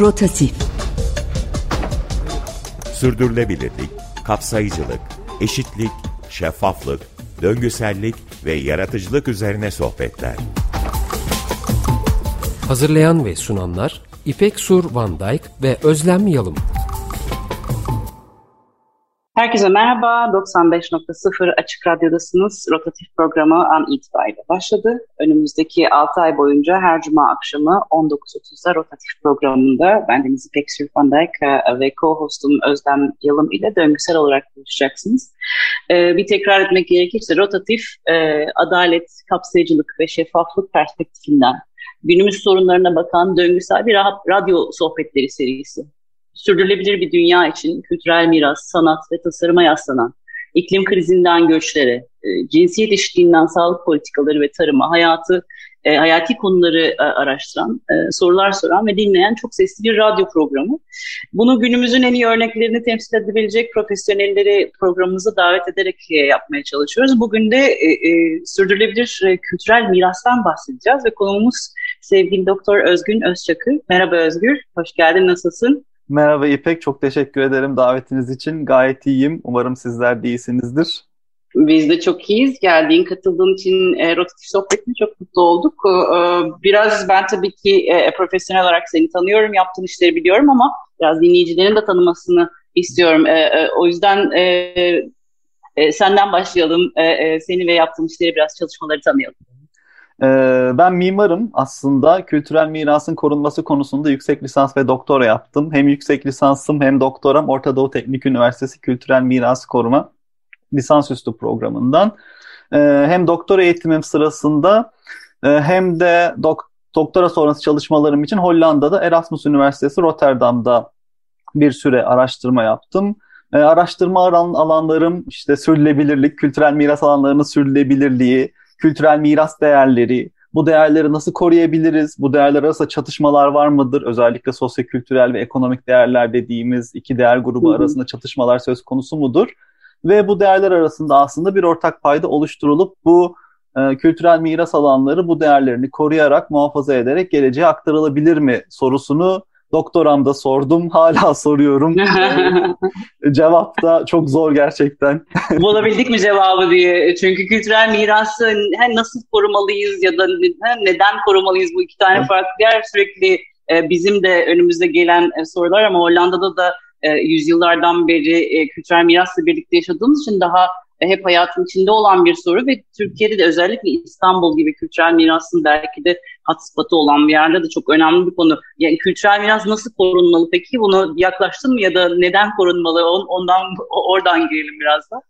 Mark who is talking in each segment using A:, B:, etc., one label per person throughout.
A: Rotatif
B: Sürdürülebilirlik, kapsayıcılık, eşitlik, şeffaflık, döngüsellik ve yaratıcılık üzerine sohbetler.
C: Hazırlayan ve sunanlar İpek Sur Van Dijk ve Özlem Yalım.
D: Herkese merhaba. 95.0 Açık Radyo'dasınız. Rotatif programı an itibariyle başladı. Önümüzdeki 6 ay boyunca her cuma akşamı 19.30'da Rotatif programında ben Deniz İpek Dijk e, ve co-hostum Özlem Yalım ile döngüsel olarak buluşacaksınız. E, bir tekrar etmek gerekirse Rotatif, e, adalet, kapsayıcılık ve şeffaflık perspektifinden günümüz sorunlarına bakan döngüsel bir radyo sohbetleri serisi sürdürülebilir bir dünya için kültürel miras, sanat ve tasarıma yaslanan, iklim krizinden göçlere, e, cinsiyet eşitliğinden sağlık politikaları ve tarıma, hayatı, e, hayati konuları e, araştıran, sorular soran ve dinleyen çok sesli bir radyo programı. Bunu günümüzün en iyi örneklerini temsil edebilecek profesyonelleri programımıza davet ederek yapmaya çalışıyoruz. Bugün de sürdürülebilir kültürel mirastan bahsedeceğiz ve konuğumuz sevgili Doktor Özgün Özçakır. Merhaba Özgür, hoş geldin, nasılsın?
E: Merhaba İpek, çok teşekkür ederim davetiniz için. Gayet iyiyim. Umarım sizler de iyisinizdir.
D: Biz de çok iyiyiz. Geldiğin, katıldığın için e, rotatif sohbetine çok mutlu olduk. E, biraz ben tabii ki e, profesyonel olarak seni tanıyorum, yaptığın işleri biliyorum ama biraz dinleyicilerin de tanımasını istiyorum. E, e, o yüzden e, e, senden başlayalım. E, e, seni ve yaptığın işleri biraz çalışmaları tanıyalım.
E: Ee, ben mimarım aslında. Kültürel mirasın korunması konusunda yüksek lisans ve doktora yaptım. Hem yüksek lisansım hem doktoram Orta Doğu Teknik Üniversitesi Kültürel Miras Koruma lisansüstü programından. Ee, hem doktora eğitimim sırasında e, hem de dok doktora sonrası çalışmalarım için Hollanda'da Erasmus Üniversitesi Rotterdam'da bir süre araştırma yaptım. Ee, araştırma alanlarım işte sürdürülebilirlik, kültürel miras alanlarının sürdürülebilirliği, kültürel miras değerleri, bu değerleri nasıl koruyabiliriz? Bu değerler arasında çatışmalar var mıdır? Özellikle sosyokültürel ve ekonomik değerler dediğimiz iki değer grubu arasında çatışmalar söz konusu mudur? Ve bu değerler arasında aslında bir ortak payda oluşturulup bu e, kültürel miras alanları bu değerlerini koruyarak, muhafaza ederek geleceğe aktarılabilir mi sorusunu Doktoramda sordum, hala soruyorum. Cevap da çok zor gerçekten.
D: Bulabildik mi cevabı diye. Çünkü kültürel mirası he, nasıl korumalıyız ya da neden korumalıyız bu iki tane farklı yer sürekli e, bizim de önümüzde gelen e, sorular ama Hollanda'da da e, yüzyıllardan beri kültürel mirasla birlikte yaşadığımız için daha hep hayatın içinde olan bir soru ve Türkiye'de de özellikle İstanbul gibi kültürel mirasın belki de hotspot'ı olan bir yerde de çok önemli bir konu. Yani kültürel miras nasıl korunmalı peki? Bunu yaklaştın mı ya da neden korunmalı? Ondan oradan girelim biraz da.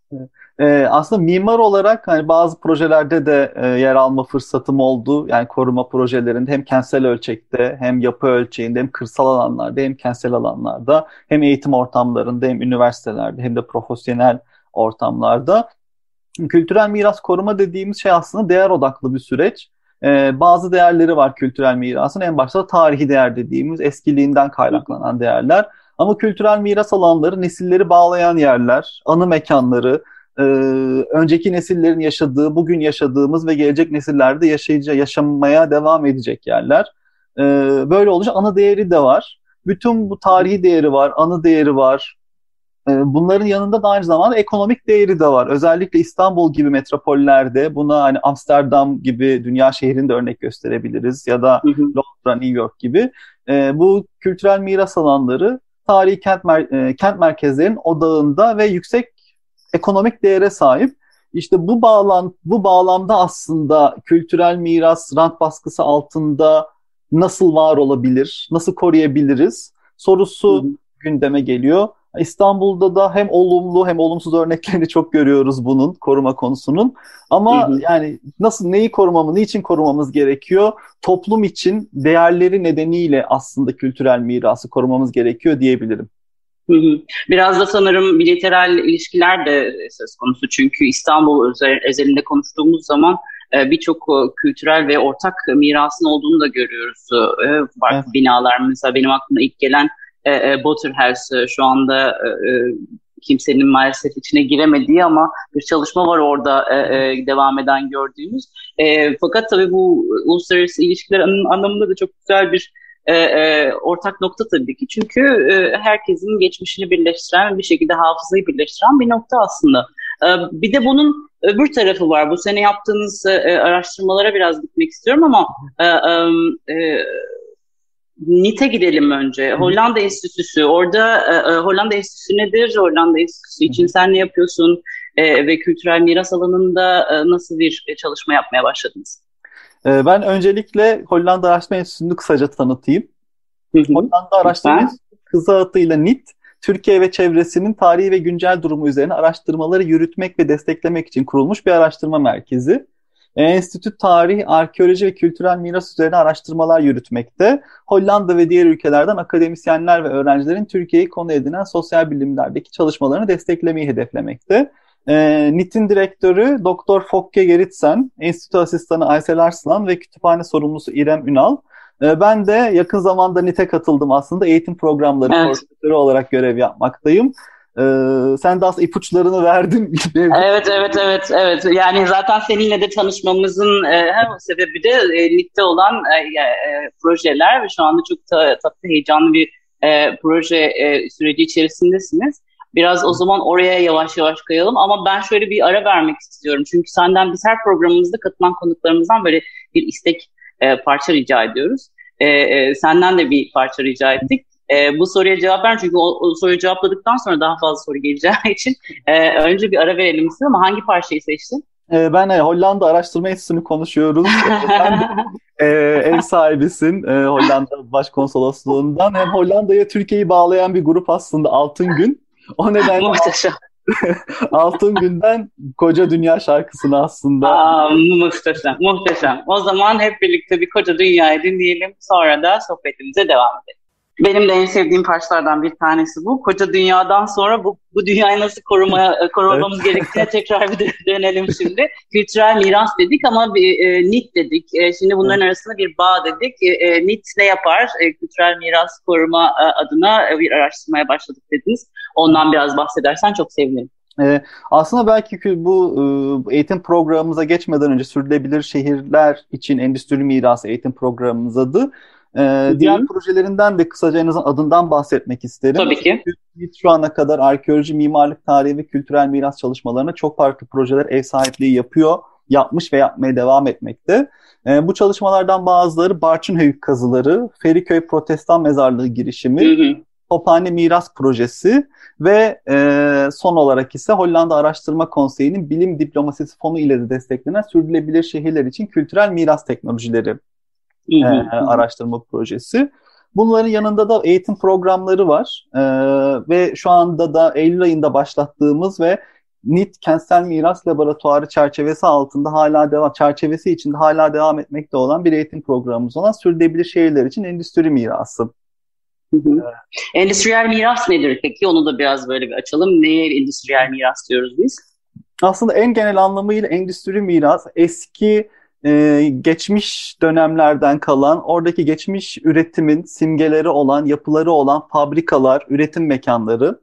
E: Ee, aslında mimar olarak hani bazı projelerde de e, yer alma fırsatım oldu. Yani koruma projelerinde hem kentsel ölçekte hem yapı ölçeğinde hem kırsal alanlarda hem kentsel alanlarda hem eğitim ortamlarında hem üniversitelerde hem de profesyonel ortamlarda. Kültürel miras koruma dediğimiz şey aslında değer odaklı bir süreç. Ee, bazı değerleri var kültürel mirasın. En başta tarihi değer dediğimiz eskiliğinden kaynaklanan değerler. Ama kültürel miras alanları nesilleri bağlayan yerler, anı mekanları, e, önceki nesillerin yaşadığı, bugün yaşadığımız ve gelecek nesillerde yaşayacağı, yaşamaya devam edecek yerler. E, böyle olunca anı değeri de var. Bütün bu tarihi değeri var, anı değeri var, bunların yanında da aynı zamanda ekonomik değeri de var. Özellikle İstanbul gibi metropollerde buna hani Amsterdam gibi dünya şehrinde örnek gösterebiliriz ya da Londra, New York gibi. E, bu kültürel miras alanları tarihi kent, mer- e, kent merkezlerinin odağında ve yüksek ekonomik değere sahip. İşte bu bağlam bu bağlamda aslında kültürel miras rant baskısı altında nasıl var olabilir, nasıl koruyabiliriz sorusu hı hı. gündeme geliyor. İstanbul'da da hem olumlu hem olumsuz örneklerini çok görüyoruz bunun koruma konusunun. Ama hı hı. yani nasıl neyi korumamız, niçin korumamız gerekiyor? Toplum için değerleri nedeniyle aslında kültürel mirası korumamız gerekiyor diyebilirim.
D: Hı hı. Biraz da sanırım bilateral ilişkiler de söz konusu. Çünkü İstanbul özelinde konuştuğumuz zaman e, birçok e, kültürel ve ortak mirasın olduğunu da görüyoruz. E, farklı evet. binalar mesela benim aklıma ilk gelen e, e, e, şu anda e, e, kimsenin maalesef içine giremediği ama bir çalışma var orada e, e, devam eden gördüğümüz. E, fakat tabii bu uluslararası ilişkiler anlamında da çok güzel bir e, e, ortak nokta tabii ki. Çünkü e, herkesin geçmişini birleştiren, bir şekilde hafızayı birleştiren bir nokta aslında. E, bir de bunun öbür tarafı var. Bu sene yaptığınız e, araştırmalara biraz gitmek istiyorum ama e, e, NIT'e gidelim önce. Hollanda Enstitüsü. Orada e, e, Hollanda Enstitüsü nedir? Hollanda Enstitüsü için sen ne yapıyorsun? E, ve kültürel miras alanında e, nasıl bir çalışma yapmaya başladınız?
E: E, ben öncelikle Hollanda Araştırma Enstitüsü'nü kısaca tanıtayım. Hı hı. Hollanda Araştırma Enstitüsü kısa adıyla NIT, Türkiye ve çevresinin tarihi ve güncel durumu üzerine araştırmaları yürütmek ve desteklemek için kurulmuş bir araştırma merkezi. Enstitü tarih, arkeoloji ve kültürel miras üzerine araştırmalar yürütmekte. Hollanda ve diğer ülkelerden akademisyenler ve öğrencilerin Türkiye'yi konu edinen sosyal bilimlerdeki çalışmalarını desteklemeyi hedeflemekte. E, NIT'in direktörü Doktor Fokke Geritsen, enstitü asistanı Aysel Arslan ve kütüphane sorumlusu İrem Ünal. E, ben de yakın zamanda NIT'e katıldım aslında. Eğitim programları evet. koordinatörü olarak görev yapmaktayım. Ee, sen de aslında ipuçlarını verdin.
D: evet, evet, evet, evet. Yani zaten seninle de tanışmamızın e, hem sebebi de e, ligde olan e, e, projeler ve şu anda çok ta, tatlı, heyecanlı bir e, proje e, süreci içerisindesiniz. Biraz o zaman oraya yavaş yavaş kayalım ama ben şöyle bir ara vermek istiyorum. Çünkü senden biz her programımızda katılan konuklarımızdan böyle bir istek e, parça rica ediyoruz. E, e, senden de bir parça rica ettik. E, bu soruya cevap ver çünkü o, o soruyu cevapladıktan sonra daha fazla soru geleceği için e, önce bir ara verelim istedim ama hangi parçayı seçtin?
E: E, ben e, Hollanda Araştırma Enstitüsü'nü konuşuyoruz. Sen e, ev sahibisin e, Hollanda Başkonsolosluğundan. Hem Hollanda'ya Türkiye'yi bağlayan bir grup aslında Altın Gün. O nedenle Altın Gün'den Koca Dünya şarkısını aslında.
D: Aa, muhteşem, muhteşem. O zaman hep birlikte bir Koca Dünya'yı dinleyelim. Sonra da sohbetimize devam edelim. Benim de en sevdiğim parçalardan bir tanesi bu. Koca dünyadan sonra bu, bu dünyayı nasıl koruma, e, korumamız evet. gerektiğine tekrar bir dönelim şimdi. Kültürel miras dedik ama bir e, NIT dedik. E, şimdi bunların evet. arasında bir bağ dedik. E, e NIT ne yapar? E, kültürel miras koruma e, adına bir araştırmaya başladık dediniz. Ondan biraz bahsedersen çok sevinirim.
E: Ee, aslında belki bu e, eğitim programımıza geçmeden önce sürdürülebilir şehirler için endüstri mirası eğitim programımız adı. Ee, diğer projelerinden de kısaca en azından adından bahsetmek isterim.
D: Tabii ki.
E: Çünkü şu ana kadar arkeoloji, mimarlık tarihi ve kültürel miras çalışmalarına çok farklı projeler ev sahipliği yapıyor, yapmış ve yapmaya devam etmekte. Ee, bu çalışmalardan bazıları Barçınhöyük kazıları, Feriköy Protestan Mezarlığı girişimi, hı Tophane Miras Projesi ve e, son olarak ise Hollanda Araştırma Konseyi'nin Bilim Diplomasisi Fonu ile de desteklenen sürdürülebilir şehirler için kültürel miras teknolojileri e, araştırma projesi. Bunların yanında da eğitim programları var e, ve şu anda da Eylül ayında başlattığımız ve NIT Kentsel Miras Laboratuvarı çerçevesi altında hala devam çerçevesi içinde hala devam etmekte olan bir eğitim programımız olan sürdürülebilir şehirler için endüstri mirası.
D: Hı hı. Endüstriyel miras nedir peki? Onu da biraz böyle bir açalım. Neye endüstriyel miras diyoruz biz?
E: Aslında en genel anlamıyla endüstri miras eski e, geçmiş dönemlerden kalan, oradaki geçmiş üretimin simgeleri olan, yapıları olan fabrikalar, üretim mekanları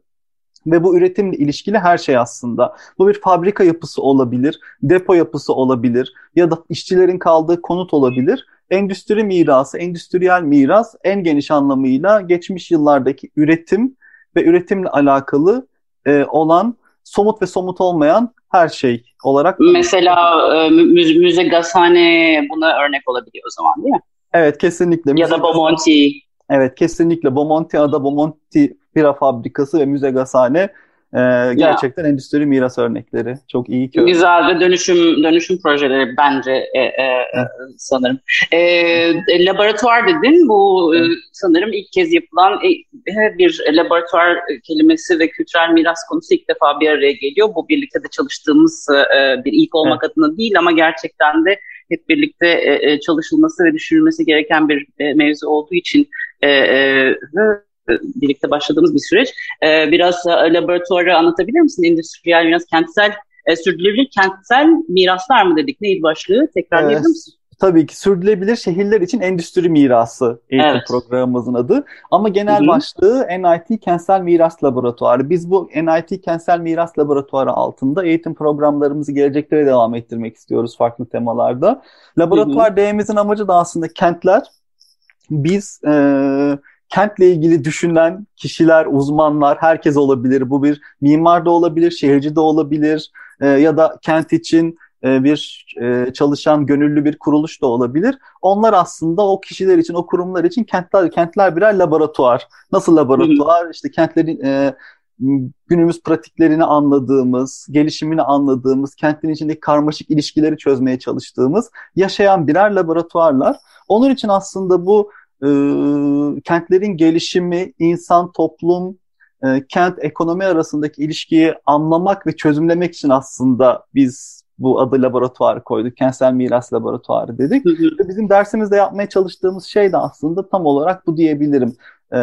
E: ve bu üretimle ilişkili her şey aslında. Bu bir fabrika yapısı olabilir, depo yapısı olabilir ya da işçilerin kaldığı konut olabilir. Endüstri mirası, endüstriyel miras en geniş anlamıyla geçmiş yıllardaki üretim ve üretimle alakalı e, olan somut ve somut olmayan her şey olarak.
D: Mesela e, müze, müze gazhane buna örnek olabiliyor o zaman değil mi?
E: Evet kesinlikle.
D: Ya da Bomonti.
E: Evet kesinlikle Bomonti Ada Bomonti Bira Fabrikası ve Müze Gazhane ee, gerçekten ya. endüstri miras örnekleri. Çok iyi ki.
D: Güzel ve dönüşüm dönüşüm projeleri bence e, e, evet. sanırım. E, e, laboratuvar dedin. Bu e, evet. sanırım ilk kez yapılan e, bir laboratuvar kelimesi ve kültürel miras konusu ilk defa bir araya geliyor. Bu birlikte de çalıştığımız e, bir ilk olmak evet. adına değil ama gerçekten de hep birlikte e, çalışılması ve düşünülmesi gereken bir e, mevzu olduğu için e, e, birlikte başladığımız bir süreç. E, biraz laboratuvarı anlatabilir misin? Endüstriyel miras, kentsel, e, sürdürülebilir kentsel miraslar mı dedik? Neydi başlığı? Tekrarlayabilir evet. misin?
E: Tabii ki sürdürülebilir şehirler için endüstri mirası eğitim evet. programımızın adı. Ama genel Hı-hı. başlığı NIT Kentsel Miras Laboratuvarı. Biz bu NIT Kentsel Miras Laboratuvarı altında eğitim programlarımızı gelecekte de devam ettirmek istiyoruz farklı temalarda. Laboratuvar D'mizin amacı da aslında kentler, biz e, kentle ilgili düşünen kişiler, uzmanlar, herkes olabilir. Bu bir mimar da olabilir, şehirci de olabilir e, ya da kent için e, bir e, çalışan gönüllü bir kuruluş da olabilir. Onlar aslında o kişiler için, o kurumlar için kentler kentler birer laboratuvar. Nasıl laboratuvar? İşte kentlerin e, günümüz pratiklerini anladığımız, gelişimini anladığımız, kentlerin içindeki karmaşık ilişkileri çözmeye çalıştığımız yaşayan birer laboratuvarlar. Onun için aslında bu e, kentlerin gelişimi, insan, toplum, e, kent, ekonomi arasındaki ilişkiyi anlamak ve çözümlemek için aslında biz bu adı laboratuvar koyduk. Kentsel miras laboratuvarı dedik. Hı hı. Bizim dersimizde yapmaya çalıştığımız şey de aslında tam olarak bu diyebilirim. Ee,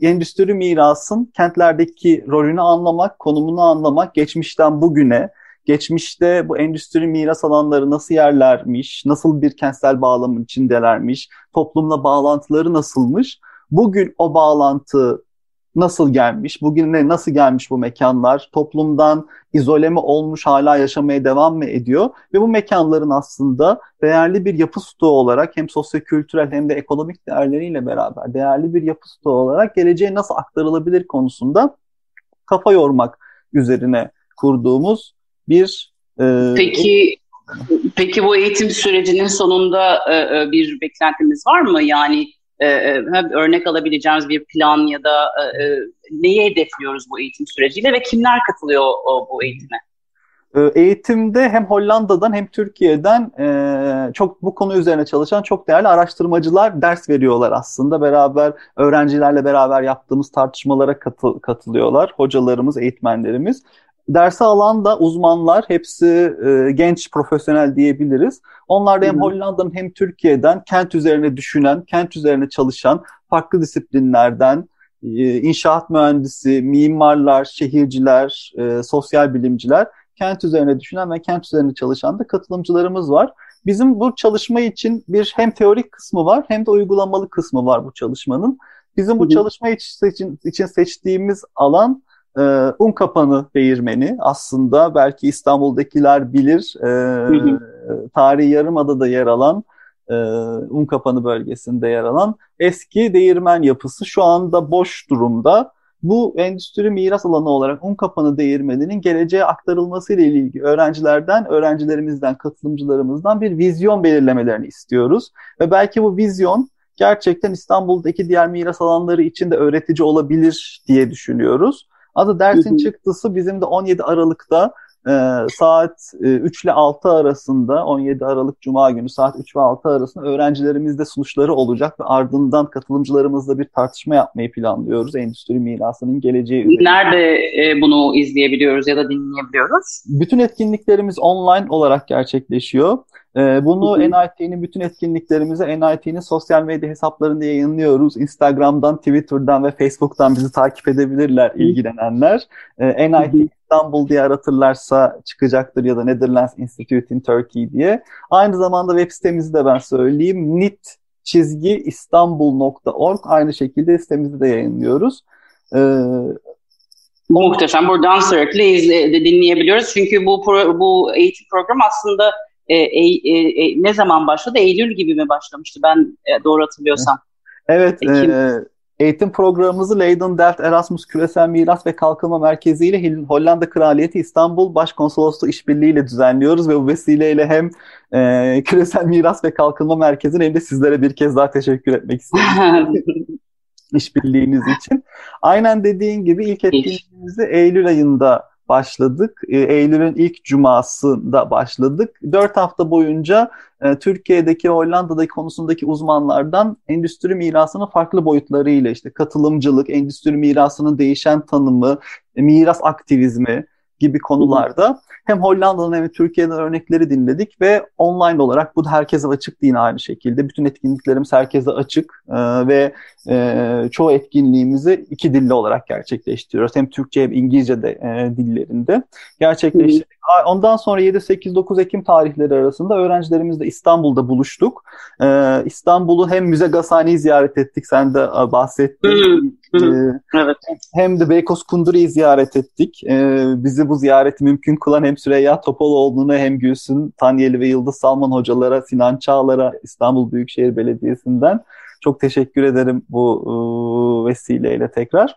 E: endüstri mirasın kentlerdeki rolünü anlamak, konumunu anlamak, geçmişten bugüne, geçmişte bu endüstri miras alanları nasıl yerlermiş, nasıl bir kentsel bağlamın içindelermiş, toplumla bağlantıları nasılmış, bugün o bağlantı nasıl gelmiş, bugüne nasıl gelmiş bu mekanlar, toplumdan izole mi olmuş, hala yaşamaya devam mı ediyor ve bu mekanların aslında değerli bir yapı stoğu olarak hem sosyokültürel hem de ekonomik değerleriyle beraber değerli bir yapı stoğu olarak geleceğe nasıl aktarılabilir konusunda kafa yormak üzerine kurduğumuz bir
D: e, Peki Peki bu eğitim sürecinin sonunda e, e bir beklentimiz var mı? Yani e, e örnek alabileceğimiz bir plan ya da e, e, neyi hedefliyoruz bu eğitim süreciyle ve kimler katılıyor o, bu eğitime?
E: Eğitimde hem Hollanda'dan hem Türkiye'den e, çok bu konu üzerine çalışan çok değerli araştırmacılar ders veriyorlar aslında. Beraber öğrencilerle beraber yaptığımız tartışmalara katı, katılıyorlar. Hocalarımız, eğitmenlerimiz. Dersi alan da uzmanlar, hepsi e, genç profesyonel diyebiliriz. Onlar da hem Hollanda'nın hem Türkiye'den kent üzerine düşünen, kent üzerine çalışan farklı disiplinlerden, e, inşaat mühendisi, mimarlar, şehirciler, e, sosyal bilimciler, kent üzerine düşünen ve kent üzerine çalışan da katılımcılarımız var. Bizim bu çalışma için bir hem teorik kısmı var hem de uygulamalı kısmı var bu çalışmanın. Bizim bu çalışma için, için seçtiğimiz alan e, Unkapanı değirmeni aslında belki İstanbul'dakiler bilir e, tarihi yarımadada yer alan e, Unkapanı bölgesinde yer alan eski değirmen yapısı şu anda boş durumda. Bu endüstri miras alanı olarak Unkapanı değirmeninin geleceğe aktarılması ile ilgili öğrencilerden, öğrencilerimizden, katılımcılarımızdan bir vizyon belirlemelerini istiyoruz. Ve belki bu vizyon gerçekten İstanbul'daki diğer miras alanları için de öğretici olabilir diye düşünüyoruz. Adı dersin çıktısı bizim de 17 Aralık'ta e, saat e, 3 ile 6 arasında 17 Aralık Cuma günü saat 3 ve 6 arasında öğrencilerimizde sunuşları olacak ve ardından katılımcılarımızla bir tartışma yapmayı planlıyoruz endüstri mirasının geleceği üzerine.
D: Nerede e, bunu izleyebiliyoruz ya da dinleyebiliyoruz?
E: Bütün etkinliklerimiz online olarak gerçekleşiyor. Ee, bunu NIT'nin bütün etkinliklerimizi NIT'nin sosyal medya hesaplarında yayınlıyoruz. Instagram'dan, Twitter'dan ve Facebook'tan bizi takip edebilirler ilgilenenler. Ee, NIT İstanbul diye aratırlarsa çıkacaktır ya da Netherlands Institute in Turkey diye. Aynı zamanda web sitemizi de ben söyleyeyim. nit çizgi istanbul.org aynı şekilde sitemizde de yayınlıyoruz. Ee,
D: Muhteşem. Buradan sürekli izle, dinleyebiliyoruz. Çünkü bu pro, bu eğitim programı aslında e, e, e, ne zaman başladı? Eylül gibi mi başlamıştı ben e, doğru hatırlıyorsam.
E: Evet. E, eğitim programımızı Leiden Delft Erasmus Küresel Miras ve Kalkınma Merkezi ile Hollanda Kraliyeti İstanbul Başkonsolosluğu işbirliğiyle düzenliyoruz ve bu vesileyle hem e, Küresel Miras ve Kalkınma Merkezi'ne hem de sizlere bir kez daha teşekkür etmek istedim. işbirliğiniz için. Aynen dediğin gibi ilk etkinliğimizi Eylül ayında başladık. E, Eylül'ün ilk cumasında başladık. Dört hafta boyunca e, Türkiye'deki, Hollanda'daki konusundaki uzmanlardan endüstri mirasının farklı boyutlarıyla işte katılımcılık, endüstri mirasının değişen tanımı, miras aktivizmi gibi konularda hem Hollanda'nın hem Türkiye'den örnekleri dinledik ve online olarak bu da herkese açık yine aynı şekilde. Bütün etkinliklerimiz herkese açık e, ve e, çoğu etkinliğimizi iki dilli olarak gerçekleştiriyoruz. Hem Türkçe hem İngilizce de e, dillerinde gerçekleştirdik. Ondan sonra 7-8-9 Ekim tarihleri arasında öğrencilerimizle İstanbul'da buluştuk. Ee, İstanbul'u hem Müze Gazhane'yi ziyaret ettik, sen de bahsettin. Ee, evet. Hem de Beykoz Kunduri'yi ziyaret ettik. Ee, bizi bu ziyareti mümkün kılan hem Süreyya Topaloğlu'na hem Gülsün Tanyeli ve Yıldız Salman hocalara, Sinan Çağlar'a İstanbul Büyükşehir Belediyesi'nden Çok teşekkür ederim bu e, vesileyle tekrar.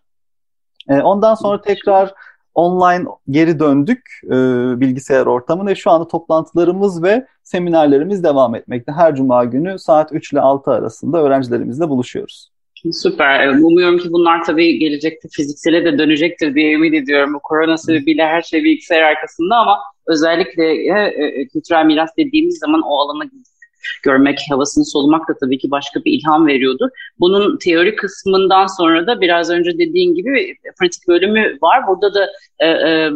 E: E, ondan sonra tekrar online geri döndük e, bilgisayar ortamına şu anda toplantılarımız ve seminerlerimiz devam etmekte. Her cuma günü saat 3 ile 6 arasında öğrencilerimizle buluşuyoruz.
D: Süper. Umuyorum ki bunlar tabii gelecekte fiziksele de dönecektir diye ümit ediyorum. Bu korona sebebiyle her şey bilgisayar arkasında ama özellikle e, e, kültürel miras dediğimiz zaman o alana görmek, havasını solumak da tabii ki başka bir ilham veriyordu. Bunun teori kısmından sonra da biraz önce dediğin gibi pratik bölümü var. Burada da e, e,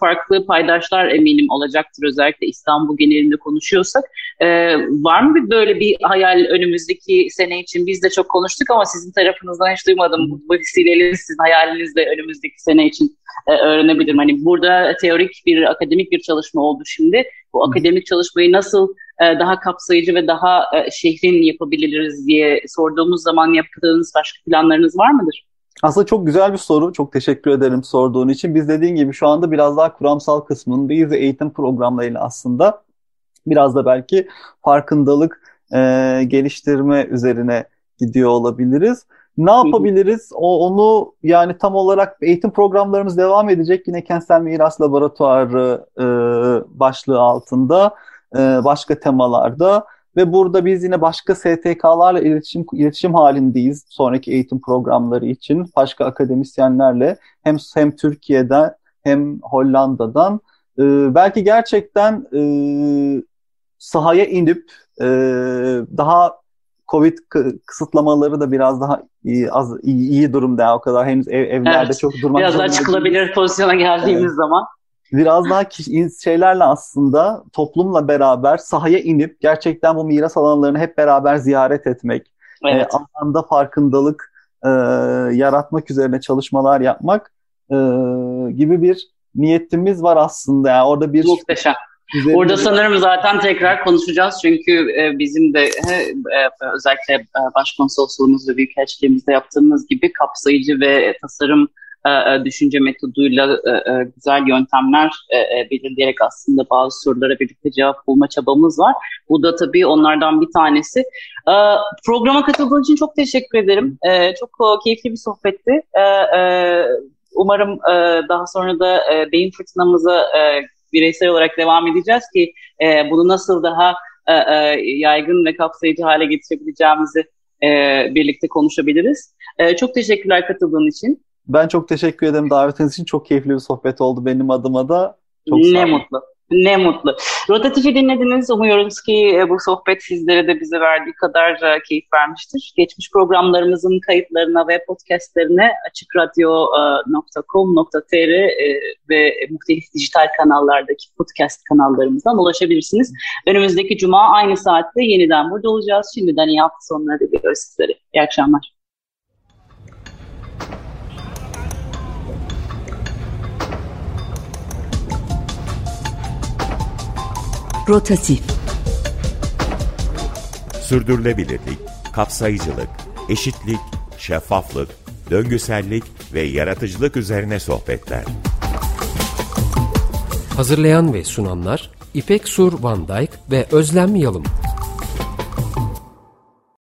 D: farklı paydaşlar eminim olacaktır özellikle İstanbul genelinde konuşuyorsak. E, var mı bir böyle bir hayal önümüzdeki sene için? Biz de çok konuştuk ama sizin tarafınızdan hiç duymadım. Bu vesileyle sizin hayalinizle önümüzdeki sene için e, öğrenebilirim. Hani burada teorik bir, akademik bir çalışma oldu şimdi. Bu akademik çalışmayı nasıl e, daha kapsayıcı ve daha e, şehrin yapabiliriz diye sorduğumuz zaman yaptığınız başka planlarınız var mıdır?
E: Aslında çok güzel bir soru. Çok teşekkür ederim sorduğun için. Biz dediğin gibi şu anda biraz daha kuramsal kısmındayız ve eğitim programlarıyla aslında biraz da belki farkındalık e, geliştirme üzerine gidiyor olabiliriz. Ne yapabiliriz? O, onu yani tam olarak eğitim programlarımız devam edecek. Yine Kentsel Miras Laboratuvarı e, başlığı altında e, başka temalarda ve burada biz yine başka STK'larla iletişim iletişim halindeyiz sonraki eğitim programları için başka akademisyenlerle hem hem Türkiye'den hem Hollanda'dan e, belki gerçekten e, sahaya inip e, daha Covid kısıtlamaları da biraz daha iyi, az iyi, iyi durumda o kadar henüz ev, evlerde evet, çok durmak
D: biraz daha çıkılabilir pozisyona geldiğimiz evet. zaman
E: biraz daha kişi, şeylerle aslında toplumla beraber sahaya inip gerçekten bu miras alanlarını hep beraber ziyaret etmek, evet. e, alanda farkındalık e, yaratmak üzerine çalışmalar yapmak e, gibi bir niyetimiz var aslında. Yani orada bir
D: Muhteşem. Orada sanırım zaten tekrar konuşacağız çünkü e, bizim de e, özellikle e, başkonsolosluğumuz ve büyükelçiliğimizde yaptığımız gibi kapsayıcı ve tasarım düşünce metoduyla güzel yöntemler belirleyerek aslında bazı sorulara birlikte cevap bulma çabamız var. Bu da tabii onlardan bir tanesi. Programa katıldığın için çok teşekkür ederim. Çok keyifli bir sohbetti. Umarım daha sonra da beyin fırtınamıza bireysel olarak devam edeceğiz ki bunu nasıl daha yaygın ve kapsayıcı hale getirebileceğimizi birlikte konuşabiliriz. Çok teşekkürler katıldığın için.
E: Ben çok teşekkür ederim davetiniz için. Çok keyifli bir sohbet oldu benim adıma da. Çok
D: ne mutlu. Ne mutlu. Rotatifi dinlediniz. Umuyoruz ki e, bu sohbet sizlere de bize verdiği kadar e, keyif vermiştir. Geçmiş programlarımızın kayıtlarına ve podcastlerine açıkradyo.com.tr e, ve muhtelif dijital kanallardaki podcast kanallarımızdan ulaşabilirsiniz. Önümüzdeki cuma aynı saatte yeniden burada olacağız. Şimdiden iyi hafta sonları diliyoruz sizlere. İyi akşamlar.
B: Rotatif Sürdürülebilirlik, kapsayıcılık, eşitlik, şeffaflık, döngüsellik ve yaratıcılık üzerine sohbetler.
C: Hazırlayan ve sunanlar İpek Sur Van Dijk ve Özlem Yalım.